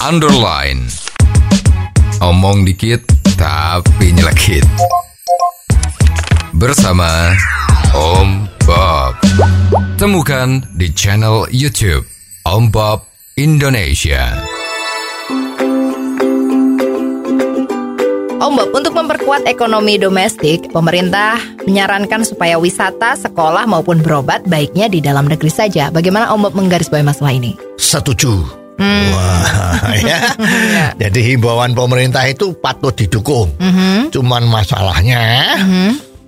underline. Omong dikit tapi nyelekit. Bersama Om Bob. Temukan di channel YouTube Om Bob Indonesia. Om Bob, untuk memperkuat ekonomi domestik, pemerintah menyarankan supaya wisata, sekolah maupun berobat baiknya di dalam negeri saja. Bagaimana Om Bob menggarisbawahi masalah ini? Setuju. Wah, ya. Ya. Jadi himbauan pemerintah itu patut didukung. Mhm. Cuman masalahnya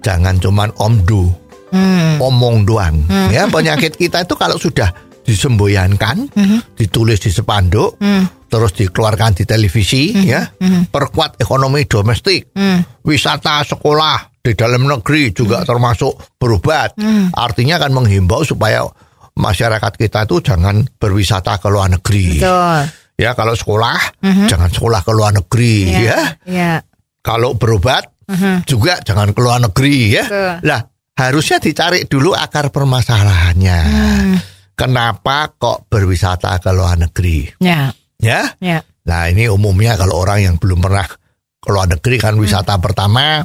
jangan cuman omdu, Hmm. omong doang. Ya penyakit kita itu kalau sudah disemboyankan, ditulis di spanduk, terus dikeluarkan di televisi, ya perkuat ekonomi domestik, wisata sekolah di dalam negeri juga termasuk berobat. Artinya kan menghimbau supaya masyarakat kita itu jangan berwisata ke luar negeri. Betul. Ya kalau sekolah jangan sekolah ke luar negeri ya. Ya. Kalau berobat juga jangan ke luar negeri ya. Betul. Lah harusnya dicari dulu akar permasalahannya. Kenapa kok berwisata ke luar negeri? Ya. Ya. Ya. Nah ini umumnya kalau orang yang belum pernah ke luar negeri kan wisata pertama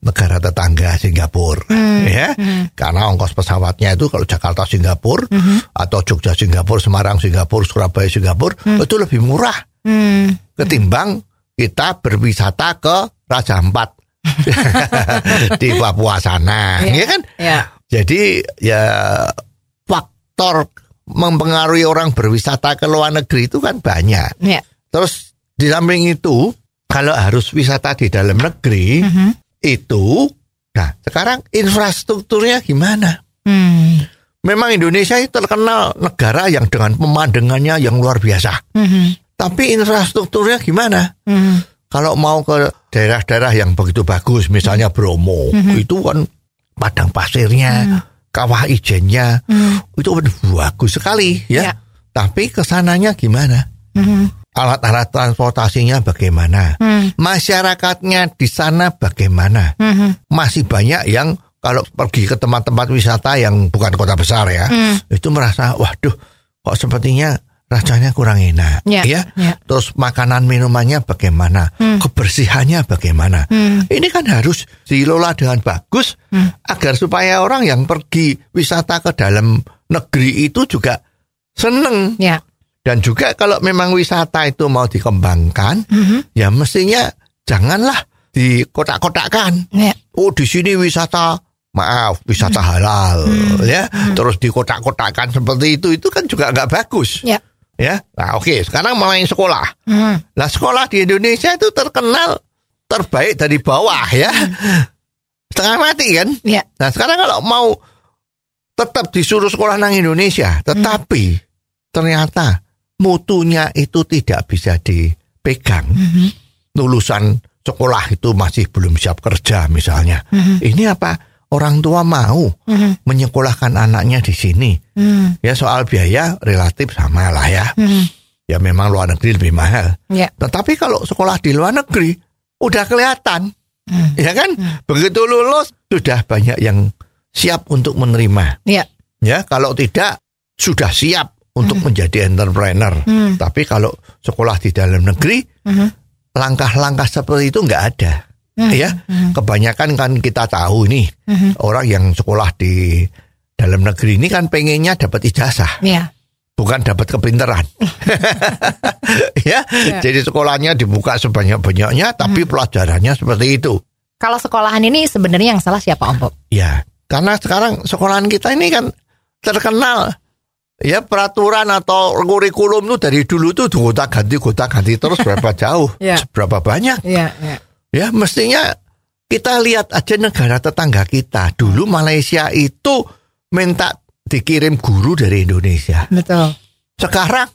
negara tetangga Singapura ya karena ongkos pesawatnya itu kalau Jakarta Singapura atau Jogja Singapura Semarang Singapura Surabaya Singapura itu lebih murah Hmm. ketimbang kita berwisata ke Raja Ampat di Papua sana, Iya. ya kan? Ya. Jadi ya faktor mempengaruhi orang berwisata ke luar negeri itu kan banyak. Ya. Terus di samping itu kalau harus wisata di dalam negeri Mhm. itu, nah sekarang infrastrukturnya gimana? Hmm. Memang Indonesia itu terkenal negara yang dengan pemandangannya yang luar biasa. Mhm. Tapi infrastrukturnya gimana? Hmm. Kalau mau ke daerah-daerah yang begitu bagus, misalnya Bromo, itu kan padang pasirnya, kawah ijennya, itu kan bagus sekali ya. Ya. Tapi ke sananya gimana? Mhm. Alat-alat transportasinya bagaimana? Hmm. Masyarakatnya di sana bagaimana? Mhm. Masih banyak yang kalau pergi ke tempat-tempat wisata yang bukan kota besar ya, itu merasa waduh kok sepertinya rasanya kurang enak, Ya, ya. ya. Terus makanan minumannya bagaimana, kebersihannya bagaimana. Ini kan harus dikelola dengan bagus agar supaya orang yang pergi wisata ke dalam negeri itu juga seneng Ya. Dan juga kalau memang wisata itu mau dikembangkan, ya mestinya janganlah di kotak-kotakan. Ya. Oh di sini wisata maaf wisata halal ya, terus di kotak-kotakan seperti itu itu kan juga nggak bagus Ya. ya. Nah oke sekarang mulai sekolah. Hmm. Nah sekolah di Indonesia itu terkenal terbaik dari bawah ya, setengah mati kan. Ya. Nah sekarang kalau mau tetap disuruh sekolah nang Indonesia, tetapi ternyata mutunya itu tidak bisa dipegang. Lulusan sekolah itu masih belum siap kerja misalnya. Ini apa? Orang tua mau menyekolahkan anaknya di sini. Hmm. Ya soal biaya relatif sama lah ya. Ya memang luar negeri lebih mahal. Ya. Tetapi kalau sekolah di luar negeri udah kelihatan, ya kan? Begitu lulus sudah banyak yang siap untuk menerima. Ya. Ya, kalau tidak sudah siap untuk menjadi entrepreneur. Tapi kalau sekolah di dalam negeri, langkah-langkah seperti itu nggak ada. Ya, kebanyakan kan kita tahu nih orang yang sekolah di dalam negeri ini kan pengennya dapat ijazah Ya. bukan dapat kepinteran. ya, Ya. jadi sekolahnya dibuka sebanyak-banyaknya, tapi pelajarannya seperti itu. Kalau sekolahan ini sebenarnya yang salah siapa Om Bob? Ya, karena sekarang sekolahan kita ini kan terkenal ya peraturan atau kurikulum itu dari dulu tuh gonta ganti gonta ganti terus berapa jauh, Ya. berapa banyak. Iya, iya. Ya, mestinya kita lihat aja negara tetangga kita. Dulu Malaysia itu minta dikirim guru dari Indonesia. Betul. Sekarang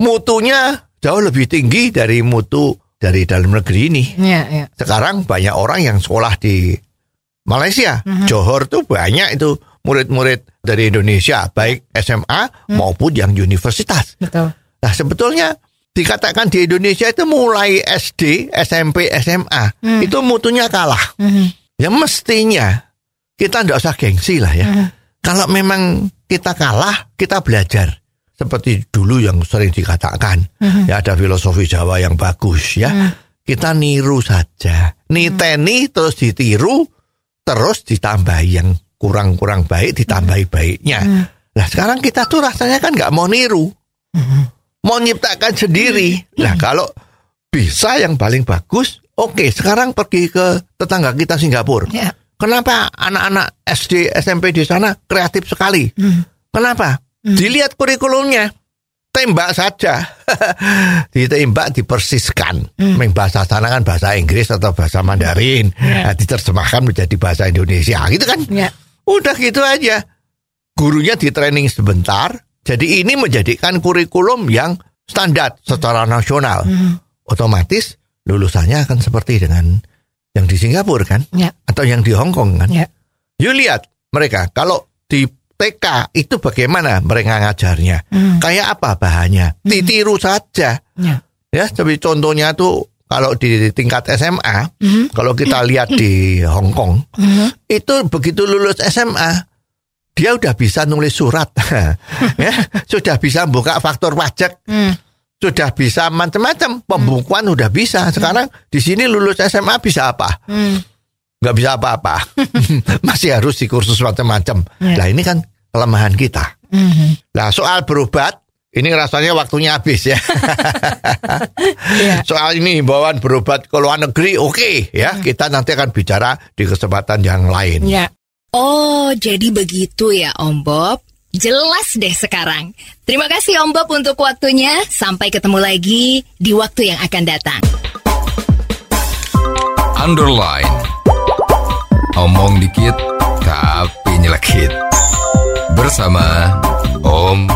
mutunya jauh lebih tinggi dari mutu dari dalam negeri ini. Iya, iya. Sekarang banyak orang yang sekolah di Malaysia, Johor tuh banyak itu murid-murid dari Indonesia, baik SMA maupun yang universitas. Betul. Nah sebetulnya dikatakan di Indonesia itu mulai SD, SMP, SMA itu mutunya kalah. Ya mestinya kita tidak usah gengsi lah ya. Kalau memang kita kalah, kita belajar. Seperti dulu yang sering dikatakan ya ada filosofi Jawa yang bagus ya. Kita niru saja. Niteni terus ditiru terus ditambahi yang kurang-kurang baik ditambahi baiknya. Nah sekarang kita tuh rasanya kan nggak mau niru. Mau nyiptakan sendiri. Nah kalau bisa yang paling bagus oke sekarang pergi ke tetangga kita Singapura. Ya. Kenapa anak-anak SD, SMP di sana kreatif sekali? Kenapa? Dilihat kurikulumnya, tembak saja, ditembak, dipersiskan. Meng bahasa sana kan bahasa Inggris atau bahasa Mandarin, Nah, diterjemahkan menjadi bahasa Indonesia, gitu kan? Ya. Udah gitu aja. Gurunya di training sebentar, jadi ini menjadikan kurikulum yang standar secara nasional. Otomatis lulusannya akan seperti dengan yang di Singapura kan? Ya. Atau yang di Hong Kong kan? Ya. Yuk lihat mereka kalau di TK itu bagaimana mereka ngajarnya? Kayak apa bahannya? Ditiru saja. Ya. Ya, seperti contohnya tuh kalau di tingkat SMA, kalau kita lihat di Hong Kong, itu begitu lulus SMA, dia udah bisa nulis surat, ya, sudah bisa buka faktor pajak, sudah bisa macam-macam, pembukuan udah bisa. Sekarang di sini lulus SMA bisa apa? Nggak bisa apa-apa, masih harus di kursus macam-macam. Ya. Nah ini kan kelemahan kita. Nah soal berobat, ini rasanya waktunya habis ya. Ya. Soal ini himbauan berobat ke luar negeri, oke ya. Kita nanti akan bicara di kesempatan yang lain. Ya. Oh, jadi begitu ya Om Bob. Jelas deh sekarang. Terima kasih Om Bob untuk waktunya. Sampai ketemu lagi di waktu yang akan datang. Underline. Omong dikit tapi nyelekit. Bersama Om